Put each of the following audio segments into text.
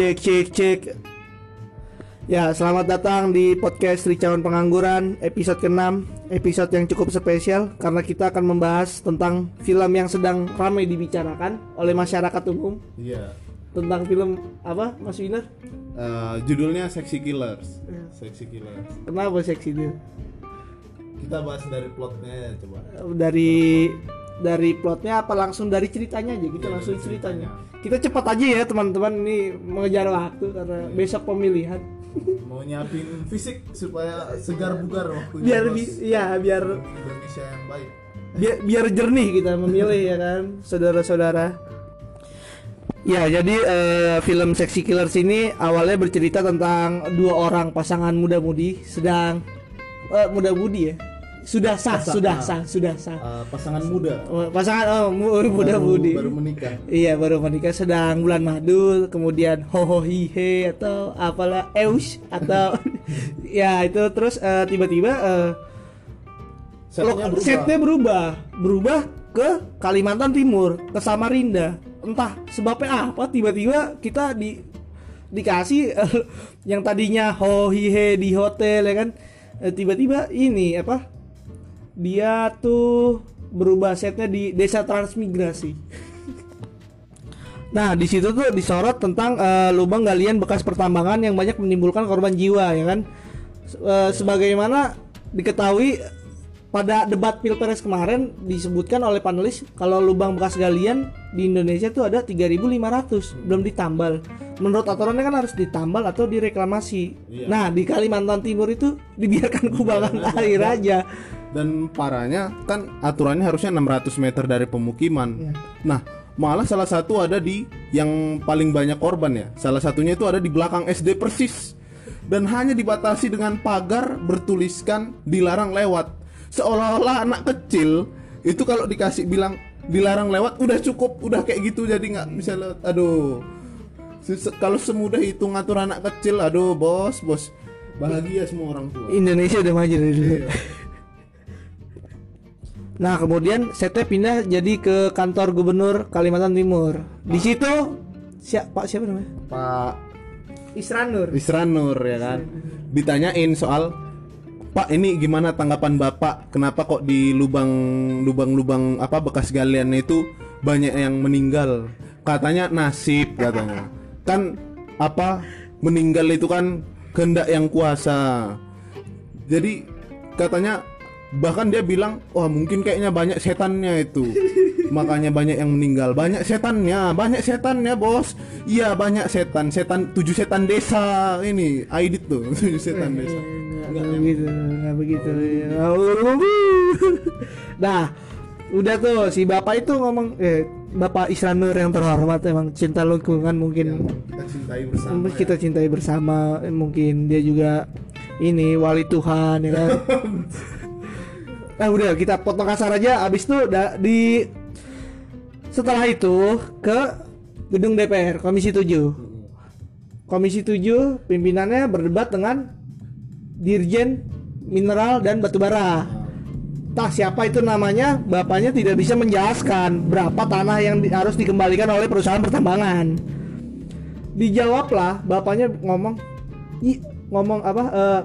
cek cek cek. Ya, selamat datang di podcast Ricawan Pengangguran episode ke-6 Episode yang cukup spesial karena kita akan membahas tentang film yang sedang ramai dibicarakan oleh masyarakat umum Iya. Tentang film apa, Mas Winar? Eh, judulnya Sexy Killers. Sexy Killers. Kenapa seksi dia? Kita bahas dari plotnya ya coba. Dari dari plotnya apa langsung dari ceritanya aja kita Iya, langsung ceritanya. ceritanya. Kita cepat aja ya teman-teman ini mengejar waktu karena besok pemilihan. Mau nyiapin fisik supaya segar bugar waktu biar bi- ya biar Indonesia yang baik. biar biar jernih kita memilih ya kan saudara-saudara ya jadi eh, film Sexy Killers ini awalnya bercerita tentang dua orang pasangan muda-mudi sedang eh, muda-mudi ya sudah sah Sah, sudah ah. sah sudah sah Eh, pasangan muda. Oh, pasangan oh mu- muda-mudi Baru, baru menikah. Iya baru menikah sedang bulan madu kemudian hoho hihe atau apalah eus atau ya itu terus eh, tiba-tiba eh, Setnya berubah. setnya berubah berubah ke Kalimantan Timur ke Samarinda entah sebabnya apa tiba-tiba kita di dikasih eh, yang tadinya hohihe di hotel ya kan tiba-tiba ini apa dia tuh berubah setnya di desa transmigrasi Nah, di situ tuh disorot tentang eh, lubang galian bekas pertambangan yang banyak menimbulkan korban jiwa, ya kan? Eh, sebagaimana diketahui pada debat pilpres kemarin disebutkan oleh panelis kalau lubang bekas galian di Indonesia tuh ada 3.500 belum ditambal. Menurut aturannya kan harus ditambal atau direklamasi. Iya. Nah, di Kalimantan Timur itu dibiarkan kubangan air aja. Dan parahnya kan aturannya harusnya 600 meter dari pemukiman. Iya. Nah, malah salah satu ada di yang paling banyak korban ya. Salah satunya itu ada di belakang SD persis. Dan hanya dibatasi dengan pagar bertuliskan dilarang lewat. Seolah-olah anak kecil itu kalau dikasih bilang dilarang lewat udah cukup, udah kayak gitu jadi nggak bisa lewat. Aduh. Kalau semudah itu ngatur anak kecil, aduh bos, bos. Bahagia semua orang tua. Indonesia udah maju dari dulu. Nah kemudian setnya pindah jadi ke kantor gubernur Kalimantan Timur. Di situ siapa Pak siapa namanya? Pak Isranur. Isranur ya kan? Ditanyain soal Pak ini gimana tanggapan Bapak? Kenapa kok di lubang lubang-lubang apa bekas galian itu banyak yang meninggal? Katanya nasib katanya. Kan apa meninggal itu kan kehendak yang kuasa. Jadi katanya bahkan dia bilang wah mungkin kayaknya banyak setannya itu. Makanya banyak yang meninggal. Banyak setannya banyak setannya bos. Iya banyak setan. Setan tujuh setan desa. Ini Aidit tuh tujuh setan desa. Nggak begitu, nggak begitu. Nah, udah tuh si bapak itu ngomong, eh, bapak Isranur yang terhormat emang cinta lingkungan mungkin kita cintai bersama Mungkin kita cintai bersama eh, mungkin dia juga ini wali Tuhan ya kan nah udah kita potong kasar aja. Abis itu da- di setelah itu ke gedung DPR Komisi 7 Komisi 7 pimpinannya berdebat dengan Dirjen Mineral dan Batubara Tah siapa itu namanya? Bapaknya tidak bisa menjelaskan berapa tanah yang di- harus dikembalikan oleh perusahaan pertambangan. Dijawablah bapaknya ngomong "Ih, ngomong apa eh,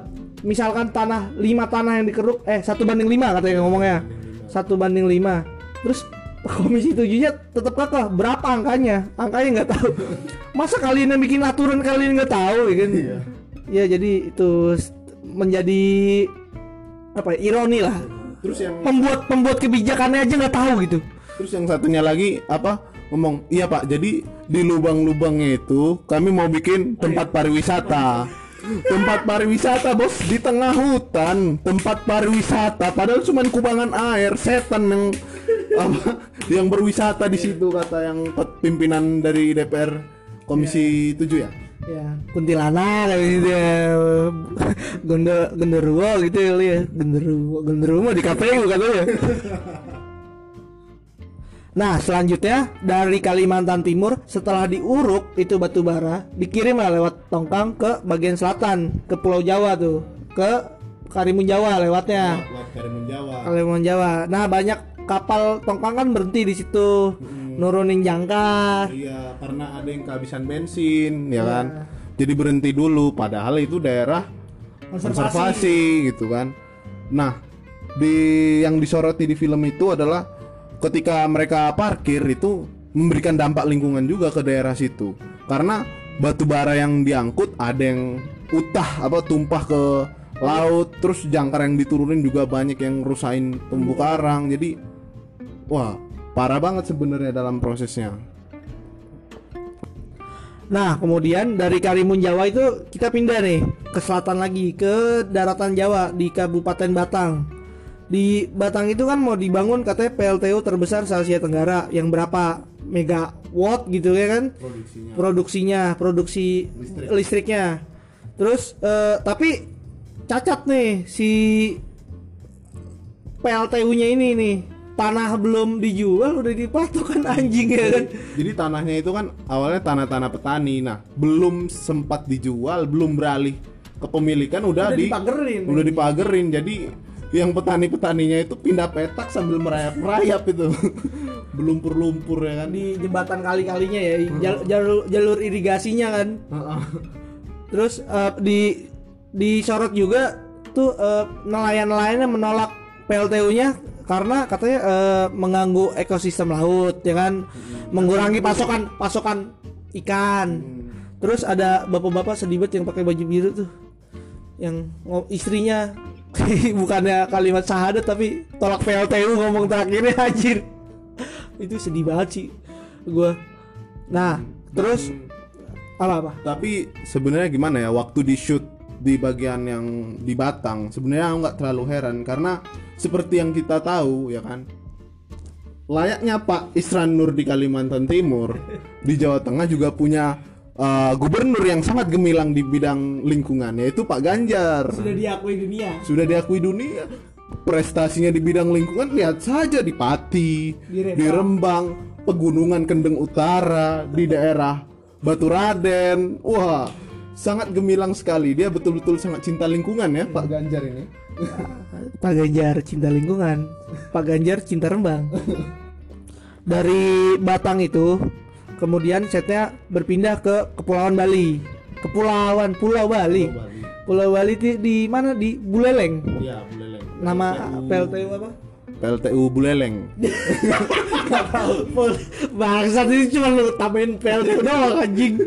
misalkan tanah lima tanah yang dikeruk eh satu banding lima katanya ngomongnya. Satu banding lima. Terus komisi tujuhnya tetap kakak berapa angkanya? Angkanya nggak tahu. Masa kalian yang bikin aturan kalian nggak tahu ya kan? Iya. ya jadi itu menjadi apa ya, ironi lah. Terus yang pembuat pembuat kebijakannya aja nggak tahu gitu. Terus yang satunya lagi apa ngomong iya pak jadi di lubang-lubangnya itu kami mau bikin tempat pariwisata tempat pariwisata bos di tengah hutan. Tempat pariwisata padahal cuma kubangan air setan yang apa yang berwisata di situ kata yang pimpinan dari DPR Komisi 7 ya? Ya kuntilanak kayak gitu ya gondo genderuwo gitu ya li ya genderuwo genderuwo mah di KPU katanya Nah selanjutnya dari Kalimantan Timur setelah diuruk itu batu bara dikirim lah lewat tongkang ke bagian selatan ke Pulau Jawa tuh ke Karimun Jawa lewatnya Buat Karimun Jawa Kalimantan Jawa. Nah banyak kapal tongkang kan berhenti di situ. nurunin jangkar Iya, karena ada yang kehabisan bensin, ya kan. Jadi berhenti dulu padahal itu daerah konservasi gitu kan. Nah, di yang disoroti di film itu adalah ketika mereka parkir itu memberikan dampak lingkungan juga ke daerah situ. Karena batu bara yang diangkut ada yang utah apa tumpah ke laut, terus jangkar yang diturunin juga banyak yang rusain terumbu karang. Jadi wah, parah banget sebenarnya dalam prosesnya. Nah, kemudian dari Karimun Jawa itu kita pindah nih ke selatan lagi ke daratan Jawa di Kabupaten Batang. Di Batang itu kan mau dibangun katanya PLTU terbesar se Asia Tenggara yang berapa megawatt gitu ya kan? Produksinya. Produksinya, produksi Listrik. listriknya. Terus eh, tapi cacat nih si PLTU-nya ini nih. Tanah belum dijual udah dipatok kan anjing ya kan? Jadi tanahnya itu kan awalnya tanah-tanah petani. Nah, belum sempat dijual, belum beralih kepemilikan udah, Udah di dipagerin. udah dipagerin. Jadi yang petani-petaninya itu pindah petak sambil merayap-merayap itu. Belumpur-lumpur ya kan. di jembatan kali-kalinya ya jal- jalur jalur irigasinya kan. Heeh. terus eh, di disorot juga tuh eh, nelayan-nelayannya menolak PLTU-nya karena katanya eh, mengganggu ekosistem laut ya kan. Mengurangi pasokan pasokan ikan. Terus ada bapak-bapak sedih banget yang pakai baju biru tuh. Yang istrinya bukannya kalimat syahadat tapi tolak PLTU ngomong terakhirnya anjir. Itu sedih banget sih gua. Nah terus? Apa apa? Tapi sebenarnya gimana ya waktu di shoot di bagian yang di Batang sebenarnya aku nggak terlalu heran. Karena seperti yang kita tahu ya kan layaknya Pak Isran Nur di Kalimantan Timur di Jawa Tengah juga punya uh, gubernur yang sangat gemilang di bidang lingkungan yaitu Pak Ganjar. Sudah diakui dunia. Sudah diakui dunia. Prestasinya di bidang lingkungan lihat saja di Pati Di Rembang. di Rembang pegunungan Kendeng Utara di daerah Batu Raden. Wah sangat gemilang sekali. Dia betul-betul sangat cinta lingkungan ya Pak Ganjar ini. Pak Ganjar cinta lingkungan. Pak Ganjar cinta Rembang. Dari Batang itu kemudian setnya berpindah ke Kepulauan Bali. Kepulauan Pulau Bali. Pulau Bali. Di, di mana? Di Buleleng. Iya, Buleleng. nama PLTU apa? PLTU Buleleng. Gak tahu. Bangsat ini cuma lu tambahin PLTU doang anjing.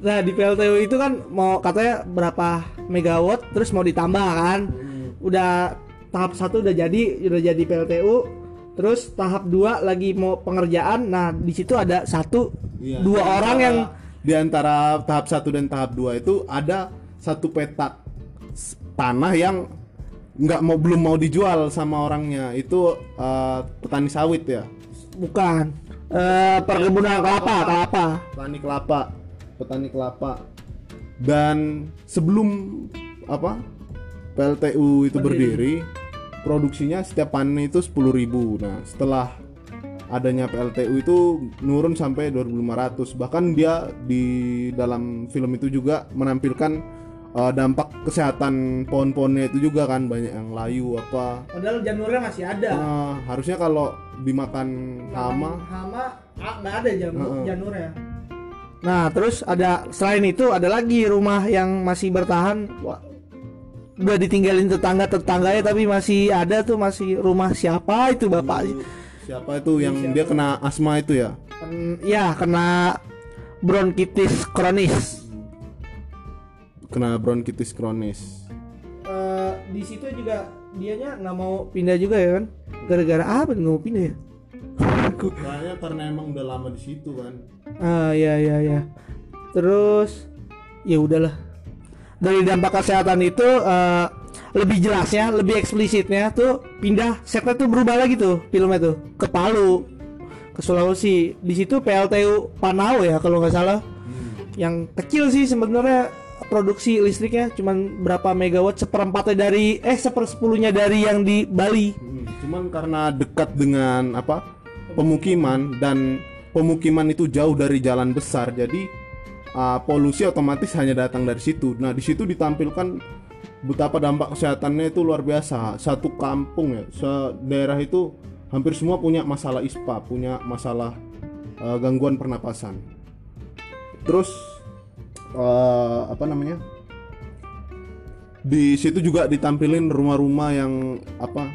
Nah di PLTU itu kan mau katanya berapa megawatt terus mau ditambah kan. Udah tahap satu udah jadi udah jadi PLTU Terus tahap 2 lagi mau pengerjaan. Nah di situ ada satu Iya. dua Di orang antara- yang di antara tahap 1 dan tahap 2 itu ada satu petak tanah yang nggak mau belum mau dijual sama orangnya. Itu uh, petani sawit ya? Bukan. Eh, perkebunan kelapa kelapa. Petani kelapa. Petani kelapa. Dan sebelum apa PLTU itu berdiri, produksinya setiap panen itu 10.000 nah setelah adanya PLTU itu nurun sampai 2.500 bahkan dia di dalam film itu juga menampilkan uh, dampak kesehatan pohon-pohonnya itu juga kan banyak yang layu apa. Padahal janurnya masih ada. Nah, harusnya kalau dimakan hama. Hama ah, nggak ada jamur Heeh. janurnya nah terus ada selain itu ada lagi rumah yang masih bertahan udah ditinggalin tetangga tetangganya tapi masih ada tuh masih rumah siapa itu bapak siapa itu yang dia kena asma itu ya? Ken- ya kena bronkitis kronis. Kena bronkitis kronis. Eh, di situ juga dianya nggak mau pindah juga ya kan? Gara-gara apa nggak mau pindah ya? Kayaknya karena emang udah lama di situ kan. Ah ya ya ya. Terus ya udahlah. Dari dampak kesehatan itu eh, lebih jelasnya, lebih eksplisitnya tuh pindah setnya tuh berubah lagi tuh filmnya tuh ke Palu, ke Sulawesi. Di situ PLTU Panau ya kalau nggak salah. Yang kecil sih sebenarnya produksi listriknya cuman berapa megawatt seperempatnya dari eh sepersepuluhnya dari yang di Bali. Hmm, Cuman karena dekat dengan apa pemukiman dan pemukiman itu jauh dari jalan besar, jadi uh, polusi otomatis hanya datang dari situ. Nah di situ ditampilkan betapa dampak kesehatannya itu luar biasa. Satu kampung ya, se daerah itu hampir semua punya masalah ispa punya masalah eh, gangguan pernapasan terus eh, apa namanya di situ juga ditampilin rumah-rumah yang apa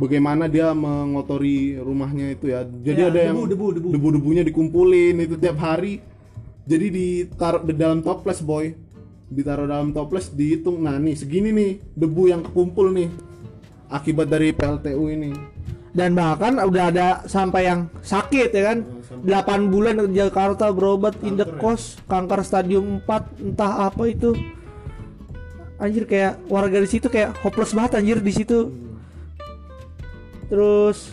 bagaimana dia mengotori rumahnya itu ya jadi Ya, ada debu, yang debu, debu. debu-debunya dikumpulin itu tiap hari jadi ditaruh di dalam toples boy. Ditaruh dalam toples dihitung nah nih segini nih debu yang kekumpul nih akibat dari PLTU ini. Dan bahkan udah ada sampai yang sakit ya kan? 8 bulan ke Jakarta berobat indekos kanker stadium 4 entah apa itu. Anjir kayak warga di situ kayak hopeless banget anjir di situ. Terus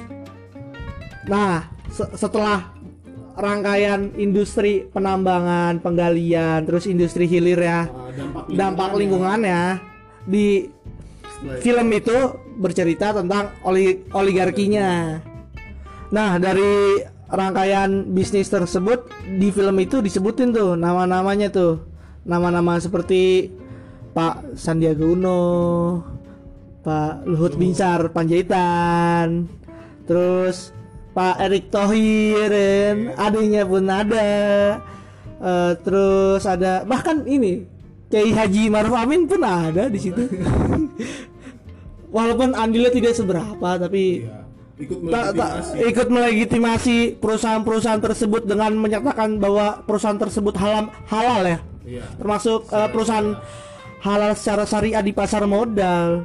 nah se- setelah rangkaian industri penambangan penggalian terus industri hilir ya. Dampak lingkungannya di film itu bercerita tentang oli oligarkinya. Nah, dari rangkaian bisnis tersebut di film itu disebutin tuh nama-namanya tuh. Nama-nama seperti Pak Sandiaga Uno, Pak Luhut. Binsar Panjaitan, terus Pak Erick Thohir, kan, adanya pun ada. Eh, terus ada bahkan ini Kiai Haji Maruf Amin pun ada di situ. Walaupun andilnya tidak seberapa tapi ikut tak ikut melegitimasi perusahaan-perusahaan tersebut dengan menyatakan bahwa perusahaan tersebut halal halal ya. Iya. Termasuk eh, perusahaan halal secara syariah di pasar modal.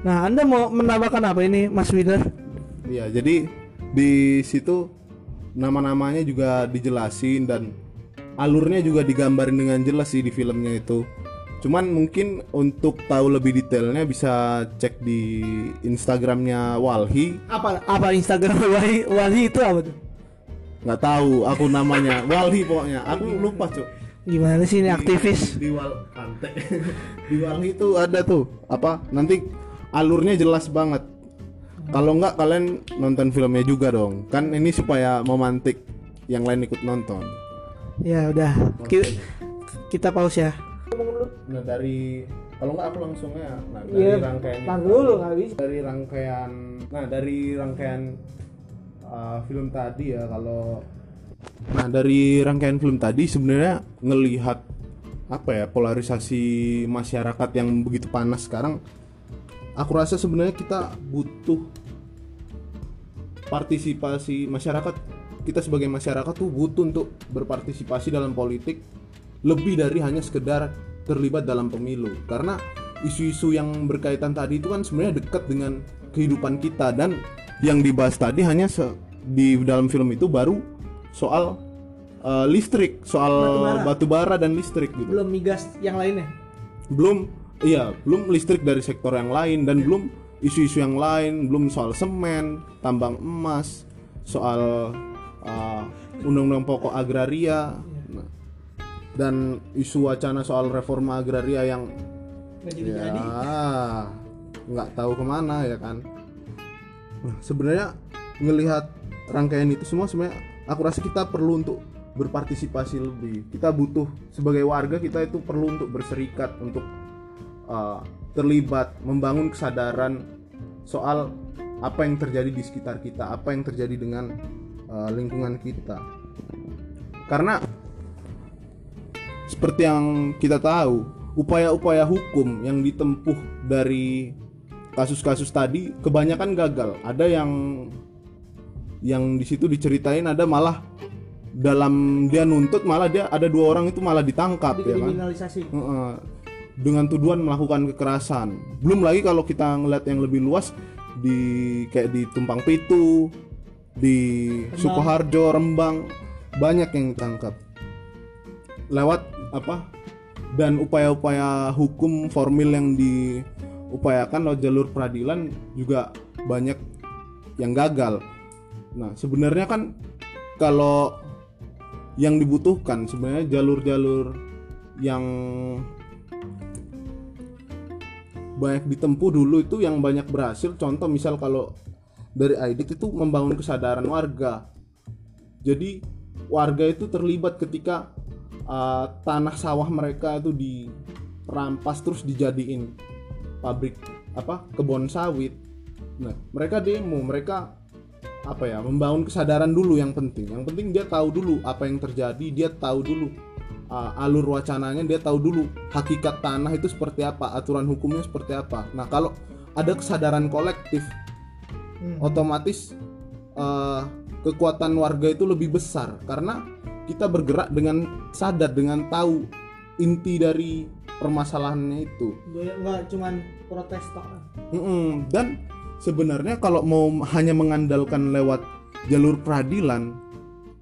Nah, Anda mau menambahkan apa ini Mas Winner? Iya, jadi di situ nama-namanya juga dijelasin dan alurnya juga digambarin dengan jelas sih di filmnya itu. Cuman mungkin untuk tahu lebih detailnya bisa cek di Instagramnya Walhi. Apa apa Instagram Wali Wali itu apa tuh? Nggak tahu aku namanya Walhi pokoknya. Aku lupa cuk. Gimana sih ini aktivis? Di Wal Kante. di Walhi itu ada tuh apa? Nanti alurnya jelas banget. Kalau nggak kalian nonton filmnya juga dong. Kan ini supaya memantik yang lain ikut nonton. Ya udah. Kita, kita pause ya. Nah dari kalau nggak aku langsung ya. Nah dari Iya. rangkaian Tar dulu nggak bisa. dari rangkaian nah dari rangkaian uh, film tadi ya kalau nah dari rangkaian film tadi sebenarnya ngelihat apa ya polarisasi masyarakat yang begitu panas sekarang aku rasa sebenarnya kita butuh partisipasi masyarakat. Kita sebagai masyarakat tuh butuh untuk berpartisipasi dalam politik lebih dari hanya sekedar terlibat dalam pemilu. Karena isu-isu yang berkaitan tadi itu kan sebenarnya dekat dengan kehidupan kita. Dan yang dibahas tadi hanya di dalam film itu baru soal uh, listrik soal Batubara. batu bara dan listrik gitu. Belum migas yang lainnya. belum iya belum listrik dari sektor yang lain dan belum isu-isu yang lain belum soal semen tambang emas soal uh, undang-undang pokok agraria Nah, dan isu wacana soal reforma agraria yang Nggak ya nggak tahu ke mana ya kan? Nah, sebenarnya ngelihat rangkaian itu semua sebenarnya aku rasa kita perlu untuk berpartisipasi lebih. Kita butuh sebagai warga kita itu perlu untuk berserikat untuk uh, terlibat membangun kesadaran soal apa yang terjadi di sekitar kita apa yang terjadi dengan uh, lingkungan kita karena seperti yang kita tahu, upaya-upaya hukum yang ditempuh dari kasus-kasus tadi kebanyakan gagal. Ada yang yang di situ diceritain ada malah dalam dia nuntut malah dia ada dua orang itu malah ditangkap ya kan. Dengan tuduhan melakukan kekerasan. Belum lagi kalau kita ngeliat yang lebih luas di kayak di Tumpang Pitu, di Sukoharjo, Rembang banyak yang ditangkap. Lewat apa? Dan upaya-upaya hukum formil yang diupayakan lewat jalur peradilan juga banyak yang gagal. Nah, sebenarnya kan kalau yang dibutuhkan sebenarnya jalur-jalur yang banyak ditempuh dulu itu yang banyak berhasil. Contoh misal kalau dari Aidit itu membangun kesadaran warga. Jadi warga itu terlibat ketika uh, tanah sawah mereka itu dirampas terus dijadiin pabrik apa kebun sawit. Nah mereka demo mereka apa ya membangun kesadaran dulu yang penting. Yang penting dia tahu dulu apa yang terjadi dia tahu dulu uh, alur wacananya dia tahu dulu hakikat tanah itu seperti apa aturan hukumnya seperti apa nah kalau ada kesadaran kolektif Hmm. otomatis uh, kekuatan warga itu lebih besar karena kita bergerak dengan sadar dengan tahu inti dari permasalahannya itu nggak cuman protes tok. Mm-mm. dan sebenarnya kalau mau hanya mengandalkan lewat jalur peradilan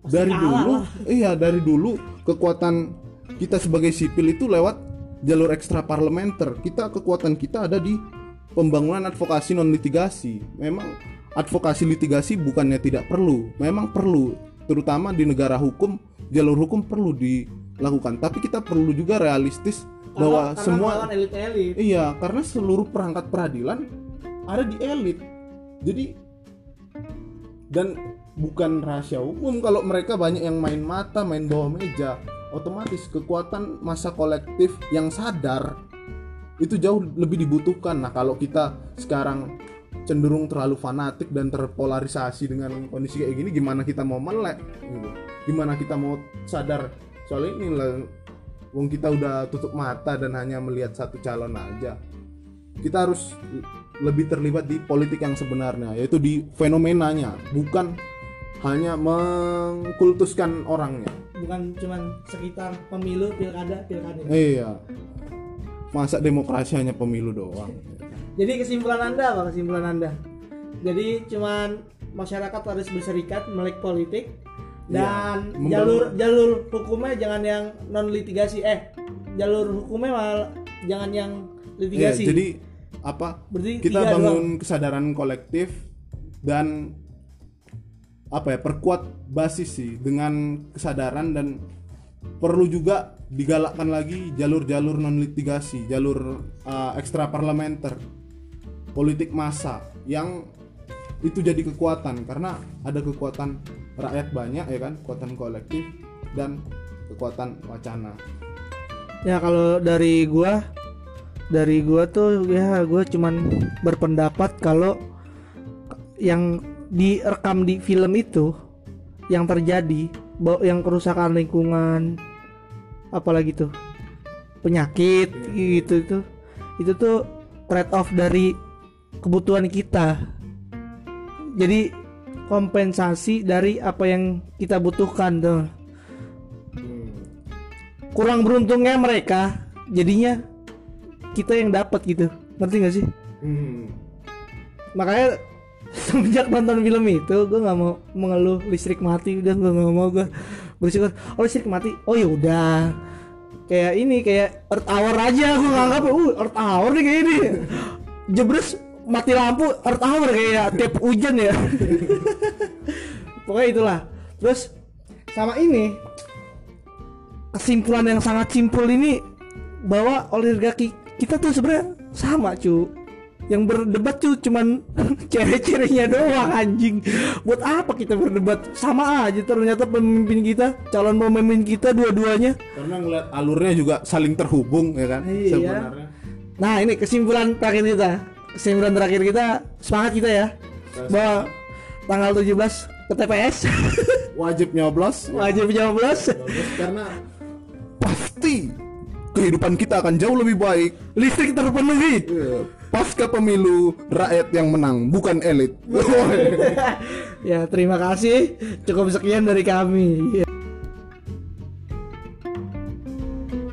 dari dulu iya dari dulu kekuatan kita sebagai sipil itu lewat jalur ekstra parlementer kita kekuatan kita ada di pembangunan advokasi non litigasi memang advokasi litigasi bukannya tidak perlu. Memang perlu terutama di negara hukum jalur hukum perlu dilakukan. Tapi kita perlu juga realistis bahwa Karena- karena semua melawan elit-elit. Iya, karena seluruh perangkat peradilan ada di elit. Jadi dan bukan rahasia umum kalau mereka banyak yang main mata, main bawah meja, otomatis kekuatan masa kolektif yang sadar itu jauh lebih dibutuhkan. Nah, kalau kita sekarang cenderung terlalu fanatik dan terpolarisasi dengan kondisi kayak gini, gimana kita mau melek? gitu. Gimana kita mau sadar soal ini lah Wong kita udah tutup mata dan hanya melihat satu calon aja. Kita harus lebih terlibat di politik yang sebenarnya, yaitu di fenomenanya, bukan hanya mengkultuskan orangnya. Bukan cuman sekitar pemilu, pilkada, pilkada. Iya. Masa demokrasi hanya pemilu doang? Jadi kesimpulan Anda apa kesimpulan Anda? Jadi cuman masyarakat harus berserikat melek politik dan Iya, membangun- jalur jalur hukumnya jangan yang non litigasi eh jalur hukumnya malah jangan yang litigasi. jadi apa? Berarti kita bangun kesadaran kolektif dan apa ya perkuat basis sih dengan kesadaran dan perlu juga digalakkan lagi jalur-jalur non litigasi jalur uh, ekstra parlementer politik massa yang itu jadi kekuatan karena ada kekuatan rakyat banyak ya kan kekuatan kolektif dan kekuatan wacana. Ya kalau dari gua dari gua tuh ya gua cuman berpendapat kalau yang direkam di film itu yang terjadi yang kerusakan lingkungan apalagi tuh penyakit gitu itu itu tuh trade off dari kebutuhan kita. Jadi kompensasi dari apa yang kita butuhkan tuh. Kurang beruntungnya mereka jadinya kita yang dapat gitu. Ngerti gak sih? Hmm. makanya semenjak nonton film itu gue nggak mau mengeluh listrik mati udah gue nggak mau gue bersyukur. Oh listrik mati? Oh ya udah. Kayak ini kayak earth hour aja gue nganggap uh earth hour nih kayak ini. Jebres mati lampu earth hour kayak tiap hujan ya. Pokoknya itulah. Terus sama ini kesimpulan yang sangat simpul ini bahwa oligarki kita tuh sebenarnya sama cu yang berdebat tuh cuman cere-cerenya doang anjing. Buat apa kita berdebat? Sama aja ternyata pemimpin kita calon pemimpin kita dua-duanya. Karena ngeliat alurnya juga saling terhubung ya kan? Iya. sebenarnya. Nah ini kesimpulan terakhir kita. Kesimpulan terakhir kita semangat kita ya. Bahwa tanggal 17 ke TPS wajib nyoblos. Wajib nyoblos karena pasti kehidupan kita akan jauh lebih baik. Listrik terpenuhi. Iya. Pasca pemilu rakyat yang menang bukan elit. Ya terima kasih. Cukup sekian dari kami